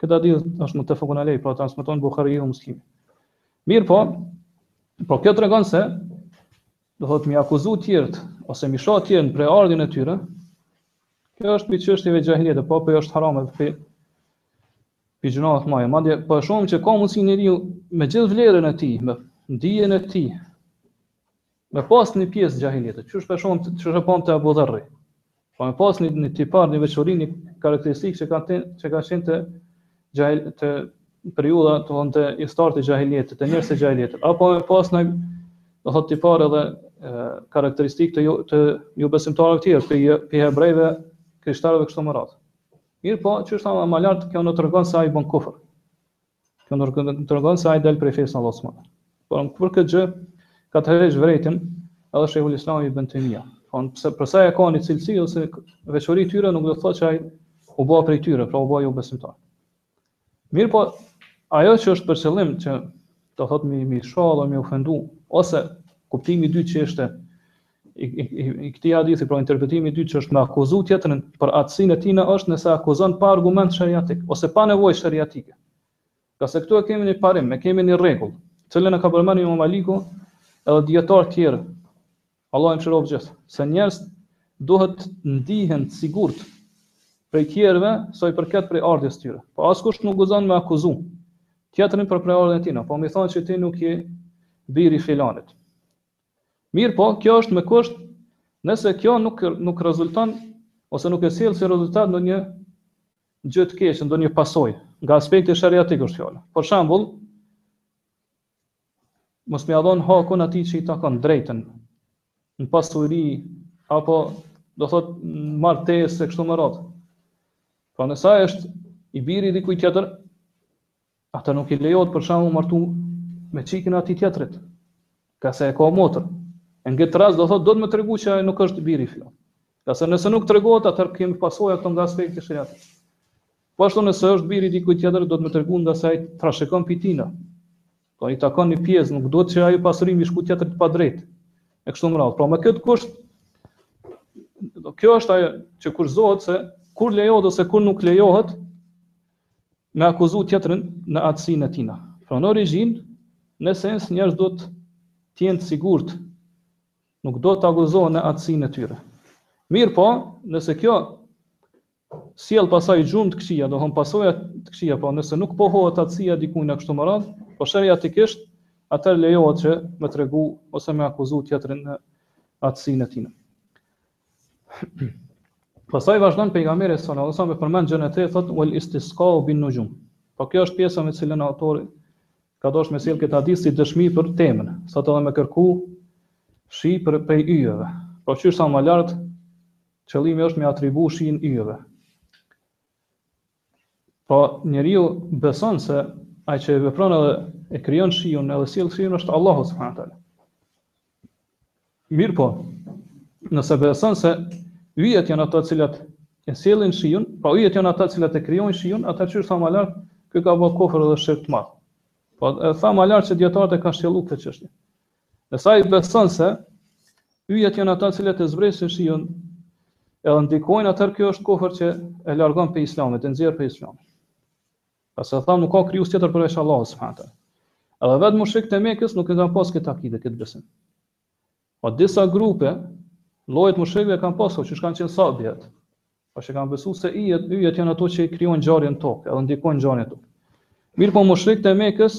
Këtë hadith është muttefaqun alej, pra transmeton Buhariu Muslimi. Mirë po, po kjo tregon se do thotë mi akuzu të tjerët ose mi sha të tjerët në prejardhjen e tyre. Kjo është prej çështjeve xhahilijetit, po apo jo është haram edhe prej prej gjynaheve të mëdha. Madje po e shohim që ka mundësi njeriu me gjithë vlerën e tij, me dijen e tij, Me pas një pjesë xhahilijeti, qysh po e shohim qysh e pamë te Abu Dharri. Po me pas një një tipar, një veçori, një karakteristikë që kanë që kanë qenë te xhahil, te periudha, do thotë të historisë të xhahilijetit, të njerëzve të xhahilijetit. Apo me pas një do thotë tipar edhe karakteristikë të jo, të jobesimtarëve të tjerë, të pe hebrejve, krishterëve kështu më radh. Mirë po, qysh thamë më lart, kjo nuk tregon se ai bën kufër. Kjo nuk tregon se ai dal prej fesë Allahut subhanahu wa taala. Por për këtë gjë ka tërheq vërejtjen edhe Sheikhul Islam ibn Tejmije. Po pse, përse e ka një cilësi ose veçori tyre nuk do të thotë se ai u bë prej tyre, pra u bë jobesimtar. Mirë po, ajo që është për qëllim që do thotë mi mi sha dhe mi ofendu ose kuptimi i dytë që është i, i, i, i këtij hadithi, pra interpretimi i dytë që është me akuzu tjetrin, për atësinë e tina është nëse akuzon pa argument shëriatik, ose pa nevojë shëriatike. Ngase këtu e kemi një parim, e kemi një rregull, të cilën e ka përmend imam Maliku edhe dijetarë tjerë. Allahu i mëshiroftë gjithë, se njerëzit duhet të ndihen të sigurt prej tjerëve, sa i përket prejardhjes tyre. Po askush nuk guzon me akuzu tjetrin për prejardhjen e tina, apo me i thonë që ti nuk je biri i filanit. Mirëpo, kjo është me kusht nëse kjo nuk nuk rezulton ose nuk e sjell si rezultat ndonjë gjë të keqe, ndonjë pasojë. Nga aspekti shariatik është fjala. Për shembull, mos me ia dhon hakun atij që i takon drejtën në pasuri apo do thotë martesë e kështu me radhë. Pra nëse ai është i biri i dikujt tjetër, Atëherë nuk i lejohet për shembull me u martu me çikën e atij tjetrit, ngase e ka motër. E në këtë rast do thotë duhet me tregu që ai nuk është biri fjo. Ngase nëse nuk tregohet, atëherë kemi pasoja këto nga aspekti i shariatit. Po ashtu nëse është biri i dikujt tjetër, duhet me tregu ngase ai trashëgon prej tina. Po i takon një pjesë, nuk duhet që ajo pasuri me i shku tjetrit padrejt. E kështu me radhë. Pra me këtë kusht, kjo është ajo që kushtëzohet se kur lejohet ose kur nuk lejohet, Me akuzu tjetrin në atësinë e tina. Pra në origjinë, në esencë njerëzit duhet të jenë të sigurtë, nuk duhet akuzohen në atësinë e tyre. Mirpo, nëse kjo sjell pastaj gjurmë të këqija, do thotë pasoja të këqija, po nëse nuk pohohet atësia e dikujt e kështu me radhë, po shëriatikisht, atëherë lejohet që me tregu ose me akuzu tjetrin në atësinë e tina. Pastaj vazhdon pejgamberi sallallahu alajhi wasallam e përmend gjënë e tretë thotë wal istisqa bin nujum. Po kjo është pjesa me cilën autori ka dashur me sjell këtë hadith si dëshmi për temën. Sa të me kërku shi për prej yjeve. Po qysh tha më lart qëllimi është me atribu shin yjeve. Pra, njeriu beson se ai që e vepron edhe e krijon shiun edhe sjell shiun është Allahu subhanahu teala. Mirëpo, nëse beson se yjet janë ato të cilat e sjellin shiun, pra yjet janë ato të cilat e krijojnë shiun, atëherë qysh tha më lart, ky ka bërë kufër edhe shirk të madh. Po e tha më lart se dijetarët e kanë shtjelluar këtë çështje. Nëse ai beson se yjet janë ata të cilët e zbresin shiun, edhe ndikojnë, atëherë kjo është kufër që e largon prej Islamit, e nxjerr prej Islamit. Pasi tha nuk ka krijues tjetër përveç Allahut subhanahu teala. Edhe vetë mushrikët e Mekës nuk e kanë pas këtë akide, këtë besim. Po disa grupe lloje të mushrikëve kanë pasur që kanë qenë sabiat. Po që kanë besuar se yjet, yjet janë ato që krijojnë ngjarjet në tokë, edhe ndikojnë në ngjarjet në tokë. Mirëpo mushrikët e Mekës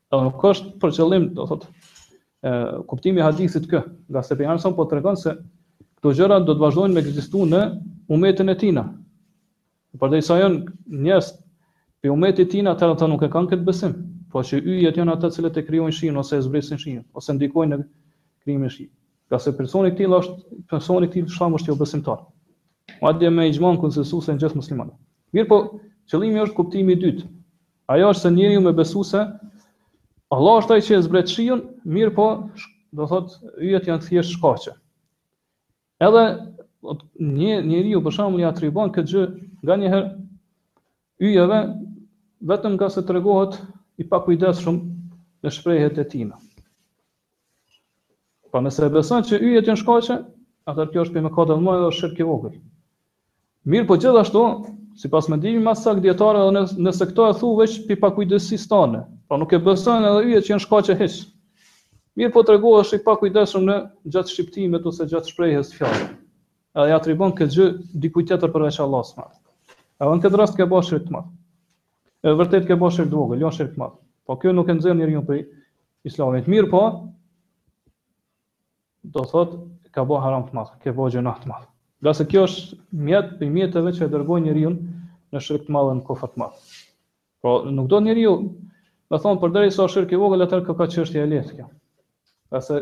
Edhe nuk është për qëllim, do thotë, ë kuptimi i hadithit ky, ngase pejgamberi po tregon se këto gjëra do të vazhdojnë me ekzistuar në umetin e tina. Përderisa janë njerëz prej umetit e tina, atëherë ata nuk e kanë këtë besim. Po që yjet janë ata që e krijojnë shiun ose e zbresin shiun, ose ndikojnë në krijimin e shiut. Ngase personi i tillë është personi i tillë s'do mend është jobesimtar. Madje me ixhmanë konsensusin e gjithë muslimanëve. Mirëpo, qëllimi është kuptimi i dytë. Ajo është se njeriu me besu se Allah është ai që e zbret shiun, mirëpo, do thot, yjet janë thjesht shkaqe. Edhe njeriu për shembull i atribuon këtë gjë nganjëherë yjeve vetëm ngase tregohet i pakujdesshëm në shprehjet e tina. Po nëse e beson që yjet janë shkaqe, atëherë kjo është prej mëkateve të mëdha është shirk i vogël. Mirëpo gjithashtu, sipas mendimit më sakt të dijetarëve edhe nëse, nëse këtë e thu veç prej pakujdesisë tane, pra nuk e beson edhe yjet që janë shkaqe hiç. Mirëpo tregohesh i pakujdesshëm në gjatë shqiptimit ose gjatë shprehjes së fjalës. Edhe ia atribuon këtë gjë dikujt tjetër përveç Allahut subhanahu. Edhe në këtë rast ke bërë shirk të madh. E vërtet ke bërë shirk të vogël, jo shirk të madh. Po kjo nuk e nxjerr njeriun prej Islamit. Mirëpo, do thot, ka bo haram të madh, ke bo gjynah të madh. Ngase kjo është mjet prej mjeteve që e dërgojnë njeriun në shirk të madh dhe në kufër të madh. Po, nuk duhet njeriu me thonë, përderisa është shirk i vogël, atëherë koka çështje e lehtë kjo. Ngase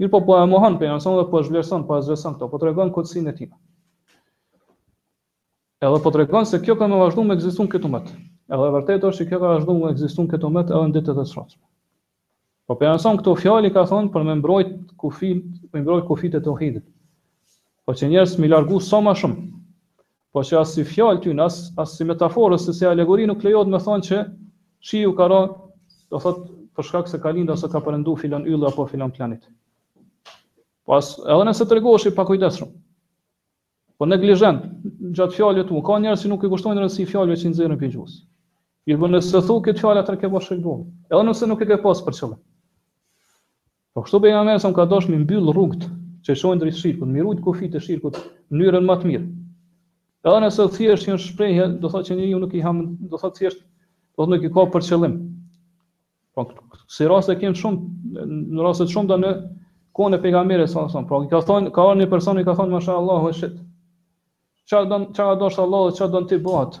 Mirëpo po e mohon pejgamberi sallallahu alejhi we selam dhe po e zhvlerëson, po i zhvlerëson këto, po tregon kotësinë e tij. Edhe po tregon se kjo ka me vazhduar me ekzistuar te ky umet. Edhe vërtet është që kjo ka vazhduar me ekzistuar te ky umet edhe në ditët e sotme. Po pejgamberi këto fjalë i ka thonë për me mbrojt kufijtë, për me mbrojt kufijtë e teuhidit. Po që njerëzit me i largu sa o ma shumë. Po që as si fjalë ty, as, as si metaforë, as si alegori nuk lejohet me thonë që shiu ka ra, do thotë, për shkak se ka lindë ose ka përëndu filan yll apo filan planet. Po as, edhe nëse tregohesh i pakujdesshëm, apo neglizhent, gjatë fjalëve tua, ka njerëz që nuk i kushtojnë rëndësi fjalëve që i nxjerrin prej gjuhës. I bërë nëse thu këtë fjalë atëherë ke bërë shirk. Edhe nëse nuk e ke pasë për qëllim. Po kështu pejgamberi ka dashur me i mbyll rrugët që çojnë drejt shirkut, me i rujt kufijtë e shirkut në mënyrën më të mirë. Edhe nëse thjesht janë shprehje, do thotë që njeriu nuk i ka, do thotë thjesht, do thotë nuk i ka për qëllim. Po si raste kemi shumë në raste të shumta në kohën e pejgamberit sa son. Pra, ka thonë, ka një person i ka thonë mashallahu ue shite. Çfarë don, çfarë don Allahu, çfarë don ti bëhet?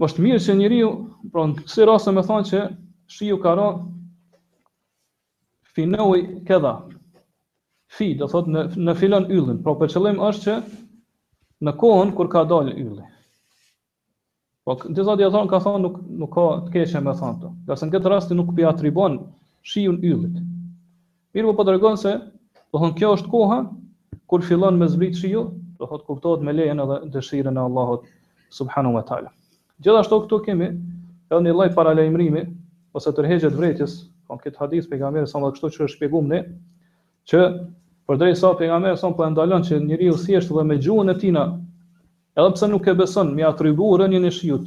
Është mirë që njeriu, pra në kësi raste me thonë që shiu ka ra fi naw'i kadha. Fi, do thot në, në filon yllin, pra për qëllim është që në kohën kur ka dalë ylli. Po, disa dijetarë kanë thonë, nuk, nuk ka të keqe me thonë këtë. Ngase në këtë rast ti nuk pi atribuon shiun yllit. Mirëpo po tregon se, do thonë kjo është koha kur fillon me zbrit shiu, do thotë kuptohet me lejen edhe dëshirën e Allahut subhanahu wa taala. Gjithashtu këtu kemi edhe një lloj paralajmërimi ose tërheqje të vërejtjes, po këtë hadith pejgamberi sa më kështu që është shpjeguar ne që përderisa pejgamberi sa po e ndalon që njeriu thjesht dhe me gjuhën e tina, edhe pse nuk e beson, m'ja atribu rënien e shiut,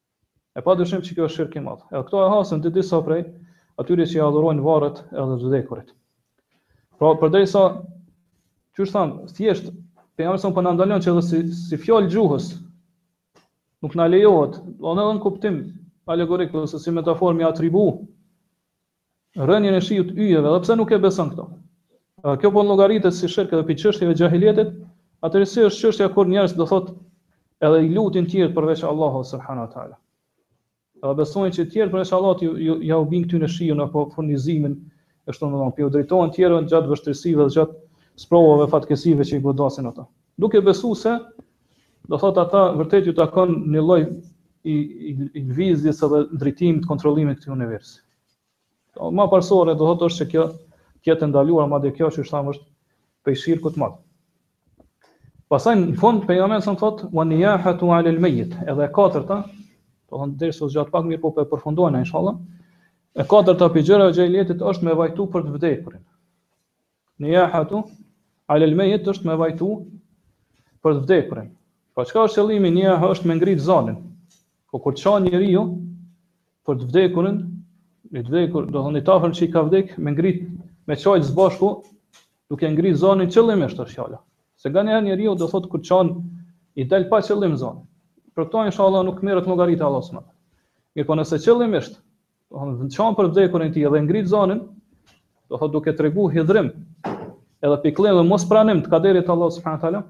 E pa dyshim që kjo është shirk i madh. Edhe këto e hasim te disa prej atyre që i adhurojnë varret edhe të vdekurit. Pra, përderisa qysh thamë, thjesht, pejgamberi sa po na ndalon që edhe si, si fjalë gjuhës, nuk na lejohet, do thonë edhe në kuptim alegorik, ose si metaforë mi atribu, Rënien e shiut yjeve, edhe pse nuk e beson këtë? Dhe kjo po llogaritet si shirk edhe pi çështjeve të xhahilijetit, atëherë si është çështja kur njerëzit do thotë edhe i lutin të tjerët përveç Allahut subhanahu wa taala. Edhe besojnë që të tjerët përveç Allahut ju, ju, ja u bin këtyne shiun apo furnizimin e kështu me radhë, po ju drejtohen tjerëve gjatë vështirësive dhe gjatë sprovave fatkeqësive që i godasin ata. Duke besuar se Do thot ata vërtet ju takon një lloj i i lëvizjes edhe drejtimit, kontrollimit të universit. Po më parësore do thot është se kjo të jetë ndaluar madje kjo qysh thamë është pe shirku të madh. Pastaj në fund pejgamberi sa thot wa niyahatu ala al-mayyit, edhe e katërta, do thon dersi u zgjat pak mirëpo po përfundojnë inshallah. E katërta pe gjërave xhahilijetit është me vajtu për të vdekurin. Niyahatu ala al-mayyit është me vajtu për të vdekurin. Po çka është qëllimi niyaha është me ngrit zonin. Po kur qan njeriu për të vdekurin, i të vdekur, do thonë i t'afërm që i ka vdek, me ngrit me qajt së bashku, duke ngrit zonin qëllimisht është fjala. Se nganjëherë njeriu do thotë kur qan i dal pa qëllim zoni. Për këto inshallah nuk e merr në llogari Allahu subhanahu. Mirëpo nëse qëllimisht Do të thonë qan për të vdekurin e tij dhe ngrit zonin, do thotë duke tregu hidhërim edhe pikëllim dhe mospranim të kaderit të Allahut subhanahu teala,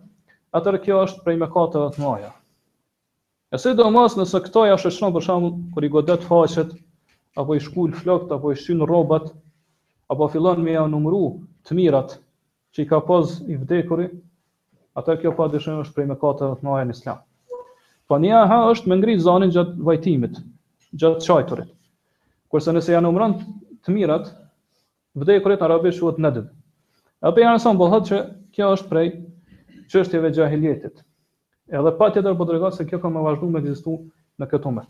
atëherë kjo është prej mëkateve të mëdha. E sidomos nëse këto ja shoqëron për shembull kur i godet faqet apo i shkul flokët apo i shqyn rrobat apo fillon me ja numëru të mirat që i ka pas i vdekuri, atëherë kjo pa dyshim është prej mëkateve të mëdha në Islam. Po nijaha është me ngrit zanin gjatë vajtimit, gjatë qajturit. Kurse nëse ia numron të mirat, vdekurit në arabisht quhet nadb. Apo janë sa po thotë që kjo është prej çështjeve të xhahilietit. Edhe patjetër po tregon se kjo ka me vazhdu me ekzistu në këtë umet.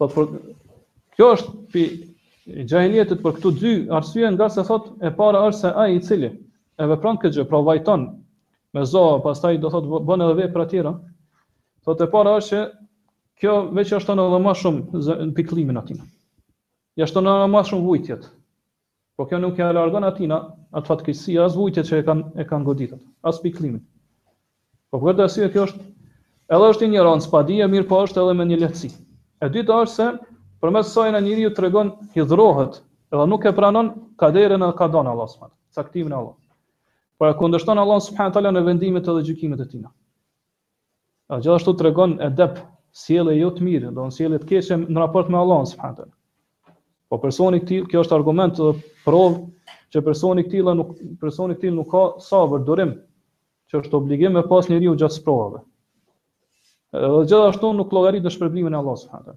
Thot pra kjo është pi xhahilietit për këto dy arsye ngase thot e para është se ai i cili e vepron këtë gjë, pra vajton me zo, pastaj do thot bën edhe vepra tjera. Thot e para është që kjo veç ja shton edhe më shumë pikëllimin atij. Ja shton edhe më shumë vujtjet. Po kjo nuk ia largon atina atë fatkeqësi as vujtjet që e kanë e kanë goditur, as pikëllimin. Po për këtë arsye kjo është edhe është injorancë, padije, mirëpo është edhe mendjelehtësi. E dyta është se përmes saj na njeriu tregon hidhrohet dhe nuk e pranon kaderin e kadanë e Allahut subhanahu, caktimin e Allahut. Por e kundërshton Allah subhanahu taala në vendimet edhe gjykimet e tij. E gjithashtu tregon edep, sjellje jo të mirë, do në sjellje të keqe në raport me Allahun subhanahu Po personi i tillë, kjo është argument dhe provë që personi i tillë nuk personi i tillë nuk ka sabër, durim, që është obligim me pas njeriu gjatë sprovave. Edhe gjithashtu nuk llogarit në shpërblimin e Allahut subhanahu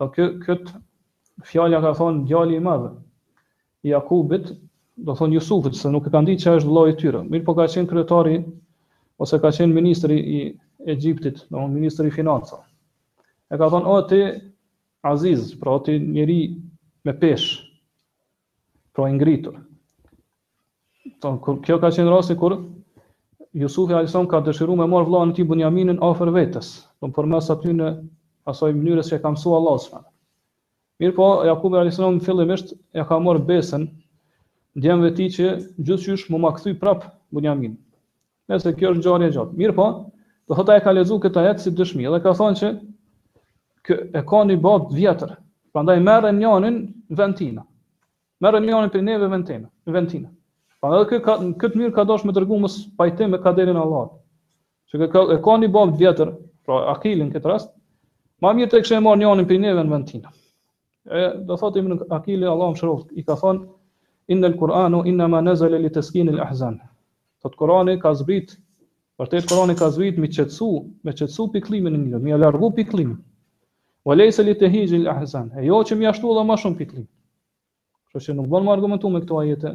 Po kë kët fjalë ja ka thonë djali i madh i Jakubit, do thonë Jusufit, se nuk e kanë ditë që është vëllai i tyre. Mirëpo ka qenë kryetari ose ka qenë ministri i Egjiptit, do thonë ministri i financave. E ka thonë o ti Aziz, pra o ti njeri me peshë. Pra i ngritur. Don kjo ka qenë rasti kur Jusufi alejhi selam ka dëshiru me marr vëllain e tij Bunjaminin afër vetes, don përmes atyne, asaj mënyrës që e ka mësuar Allahu subhanahu. Mirëpo, Jakubi alejhi selam fillimisht ia ka marrë besën djemve tij që gjithqysh me ma kthy prap Bunjamin. Nejse kjo është ngjarje e gjatë. Mirëpo, do thotë ai ka lexu këtë ajet si dëshmi dhe ka thënë që ky e ka një babë t'vjetër. Prandaj merre njanin n'vend tina. Merre njanin prej neve n'vend tina, n'vend tina. Prandaj ky ka në këtë mënyrë ka dashur me tregu mospajtim me kaderin e Allahut. Që ky ka, e ka një babë t'vjetër, pra Akili n'këtë rast. Ma mirë të kishe marr njërin prej neve në vend tina. E do thotë Ibn Akili Allahu e mëshiroft, i ka thonë Inna al-Qur'anu innama nazala li taskin al-ahzan. Thot Kurani ka zbrit, vërtet Kurani ka zbrit me qetësu, me qetësu pikëllimin e njeriut, me largu pikëllimin. Wa laysa li tahij al-ahzan. E jo që me ia shtu edhe më shumë pikëllimin. Kështu që nuk bën me argumentu me këto ajete,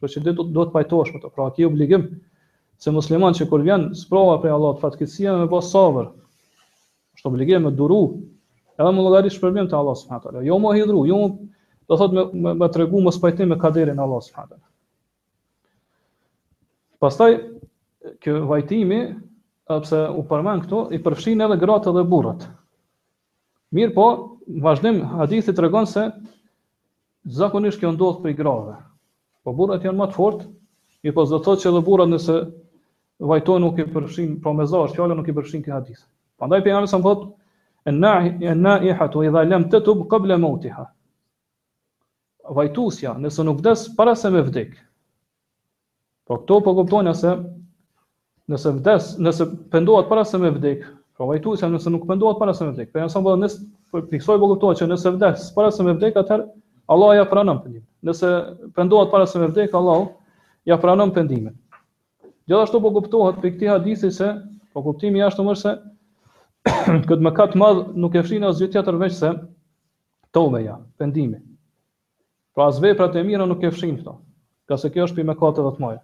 Kështu që duhet duhet pajtohesh me to. Pra ke obligim si musliman që kur vjen sprova prej Allahut fatkeqësia me ba sabër. Është obligim me duru edhe me llogari shpërblim te Allahu subhanahu teala. Jo m'u hidhru, jo me do thot me me, me tregu mospajtim me kaderin e Allahut subhanahu teala. Pastaj ky vajtimi, pse u përmend këtu, i përfshin edhe gratë dhe burrat. Mirëpo, në vazhdim, hadithi tregon se zakonisht kjo ndodh prej grave. Po burrat janë ma të fortë, mirëpo s'do të thotë që dhe burrat nëse vajtojnë nuk i përfshin, po me zanë fjalën nuk i përfshin ky hadith. Prandaj pejgamberi a.s. thotë, en-naihatu idha lem tetub kable meutiha. Vajtuesja, nëse nuk vdes, para se me vdek. Pra këtu po kuptojmë se nëse vdes, nëse pendohet para se me vdek, pra vajtuesja nëse nuk pendohet para se me vdek, pejgamberi sallallahu alajhi wasallam po prej kësaj po kuptohet që nëse vdes para se me vdek atëherë Allahu ia pranon pendimin. Nëse pendohet para se me vdek Allahu ia pranon pendimin. Gjithashtu po kuptohet prej këtij hadithi se po kuptimi i jashtëm se këtë mëkat t'madh nuk e fshin asgjë tjetër veçse teubeja, pendimi. Pra as veprat e mira nuk e fshijnë këtë, ngase kjo është prej mëkateve të mëdha.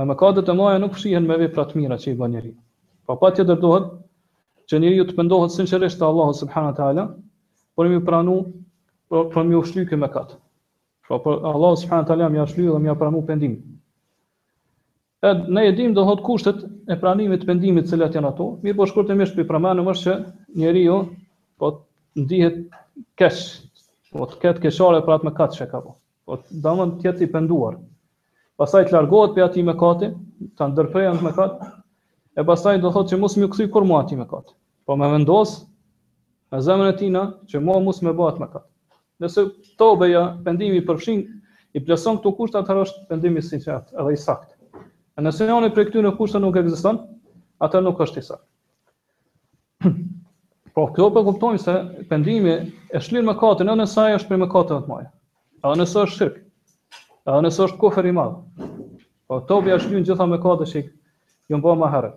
E mëkatet e mëdha nuk fshihen me vepra të mira që i bën njeriu. Pra patjetër duhet që njeriu të pendohet sinqerisht te Allahu subhanahu wa taala për me ia pranu për, për m'iu shly ky mëkat. Pra për Allahu subhanahu wa taala me ia shly dhe me ia pranu pendimin. Edhe ne e dimë domethënë kushtet e pranimit të pendimit cilat janë ato, mirëpo shkurtimisht po i përmendim është që njeriu të ndihet keq, pra të ketë keqardhje për atë mëkat që ka bërë. Pra domethënë të jetë i penduar. Pastaj të largohet prej atij mëkati, ta ndërprejë atë mëkat, e pastaj do thotë që mos m'u kthy kurrë më atij mëkati. Pra me vendos në zemrën e tij që ma mos me ba atë mëkat. Nëse teubeja, pendimi i përfshin, i plotëson këto kushte, atëherë është pendim i sinqertë, edhe i saktë. E nëse njana prej këtyre kushteve nuk ekziston, atëherë nuk është i saktë. Pra këtu po kuptojmë se pendimi e shlyn mëkatin, edhe nëse ai është prej mëkateve të mëdha. Edhe nëse është shirk. Edhe nëse është kufër i madh. Pra teubeja i shlyn të gjitha mëkatet që janë bë më herët.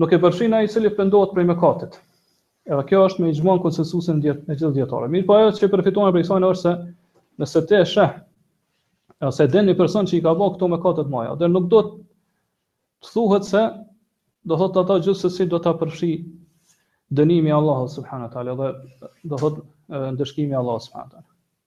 Nuk e përfshin ai i cili pendohet prej mëkatit. Edhe kjo është me ixhmanë konsensusin e gjithë dijetarëve. Mirpo ajo që përfitojmë prej kësaj është se nëse ti e sheh ose e din një person që i ka bërë këto mëkate të mëdha, ajo nuk do të thuhet se do thot atë gjithsesi do ta përfshi dënimi i Allahut subhanahu wa taala dhe do thot ndëshkimi i Allahut subhanahu wa taala.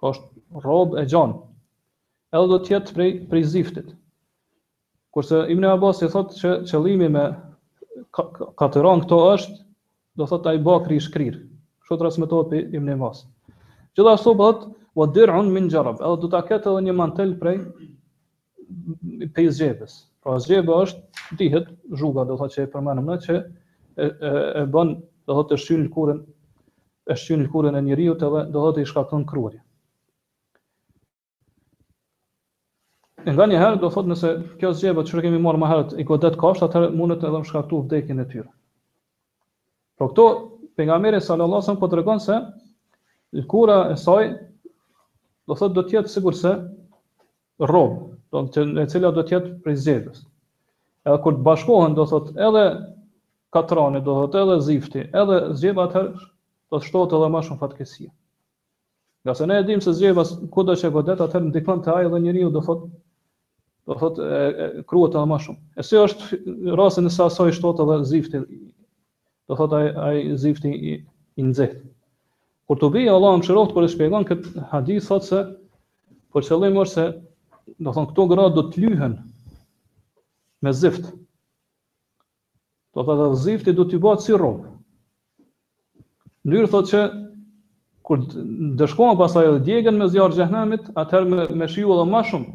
Po është rrobë e gjon. Edhe do të jetë prej prej ziftit. Kurse Ibn Abbasi thotë që qëllimi me katiran këtu është, do thotë ai bakri i shkrir. Kështu transmetohet pe Ibn Abbas. Gjithashtu po thotë wa dir'un min jarab. Edhe do ta ketë edhe një mantel prej pe zgjebes. Pra zgjeba është dihet zhuga do thotë që e përmendim ne që e, e, e bën do thotë të shqyn lëkurën e shqyn lëkurën e njeriut edhe do thotë i shkakton kruarje. E nganjëherë do thotë nëse kjo zgjeba që kemi marrë më herët i godet kafshët, atëherë mundet edhe me shkaktu vdekjen e tyre. Por këtu pejgamberi sallallahu alajhi wasallam po tregon se lëkura e saj do thotë do të jetë sigurisht se rrobë, do të thotë e cila do të jetë prej zgjebes. Edhe kur të bashkohen do thotë edhe katrani do thotë edhe zifti, edhe zgjeba atëherë do të shtohet edhe më shumë fatkeqësi. Ngase ne e dim se zgjeba kudo që godet atëherë ndikon te ai dhe njeriu do thotë do thotë kruhet edhe më shumë. E si është rasti nëse asoj shtohet edhe zifti Do thotë ai ai zifti i, i nxehtë. Kurtubi Allahu e mëshiroftë kur e shpjegon kët hadith thotë se për qëllim është se do thonë këto gra do të lyhen me zift. Do të thotë zifti do t'i bëhet si rrobë. Në mënyrë thotë që kur ndëshkohen pastaj dhe djegen me zjarr xhehenemit, atëherë me, me shiju edhe ma shumë,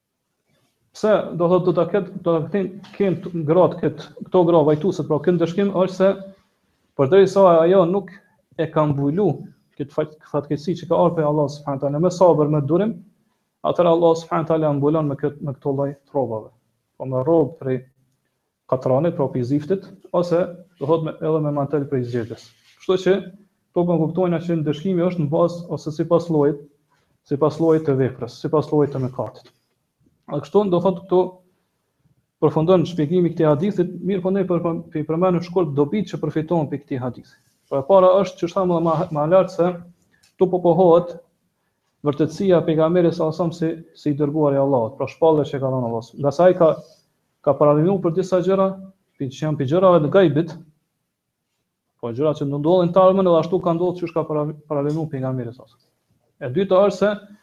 Pse do thotë do ta ketë do ta ketë këto gratë kët, këto gra vajtuese pra kët ndëshkim është se përderisa ajo nuk e ka mbulu kët fatkeqësi që ka ardhur prej Allahut subhanahu wa taala me sabër me durim, atëherë Allahu subhanahu wa taala mbulon me kët me këto lloj rrobave. Po me rrobë prej katranit, pra prej ziftit, ose do thotë me edhe me mantel prej zgjebes. Kështu që këtu po kuptojna që ndëshkimi është në bazë ose sipas llojit, sipas llojit të veprës, sipas llojit të mëkatit. A kështu do thotë këtu përfundon shpjegimi i këtij hadithi, mirëpo ne për po i përmendim shkurt dobitë që përfitohen prej këtij hadith. Pra e para është që thamë më më lart se tu po pohohet vërtetësia e pejgamberit sallallahu alajhi wasallam si si i dërguar i Allahut, pra shpallja që ka dhënë Allahu. Ngase ai ka Ka paralajmëruar për disa gjëra, që janë prej gjërave të gajbit, po gjëra që do ndodhin në të ardhmen edhe ashtu ka ndodhur siç ka paralajmëruar pejgamberi sallallahu alajhi wasallam. E dyta është se pejgamberi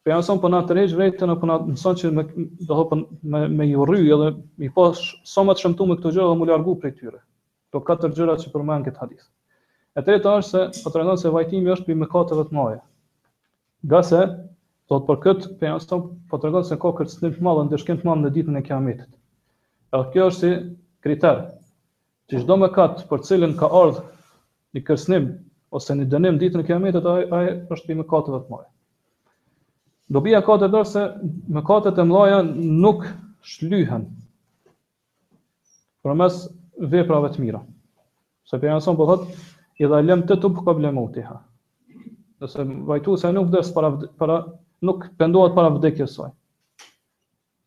sallallahu alajhi wasallam po na tërheq vërejtën apo na mëson që me, do të thotë me me i urry edhe m'i pa sa më të shëmtume këto gjëra dhe m'u largu prej tyre. Këto katër gjëra që përmend këtë hadith. E treta është se po tregon se vajtimi është prej mëkateve të mëdha. Ngase, thotë për këtë, pejgamberi po tregon se ka kërcënim të madh dhe ndëshkim të madh në ditën e Kiametit. Edhe kjo është si kriter që çdo mëkat për cilën ka ardhur një kërcënim ose një dënim ditën e Kiametit, ai është prej mëkateve të mëdha. Dobia e katërt është se mëkatet e mëdha nuk shlyhen përmes veprave të mira. Se pejgamberi po thotë, idha lem tetub kable mevtiha. Nëse vajtuesja nuk, para, para, nuk pendohet para vdekjes saj.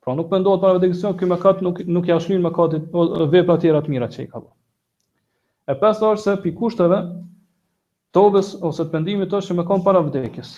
Pra nuk pendohet para vdekjes saj, ky mëkat nuk, nuk ia shlyejnë mëkatet vepra tjera të mira që i ka bërë. E pesta është se prej kushteve, tobes ose të pendimit është që me konë para vdekjes.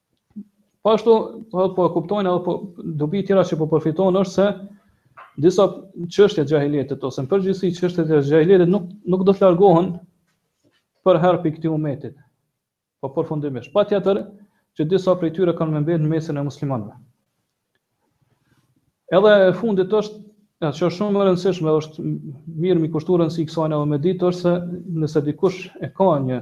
Po ashtu, po, po e kuptojmë edhe prej dobive tjera që po përfitojmë është se disa çështje të xhahilietit ose në përgjithësi çështjet e xhahilietit nuk nuk do të largohen përherë prej këtij umetit. Po përfundimisht, patjetër që disa prej tyre kanë me mbetë në mesin e muslimanëve. Edhe e fundit është ajo, që është shumë e rëndësishme dhe është mirë me i kushtu rëndësi kësajna edhe me ditë, është se nëse dikush e ka një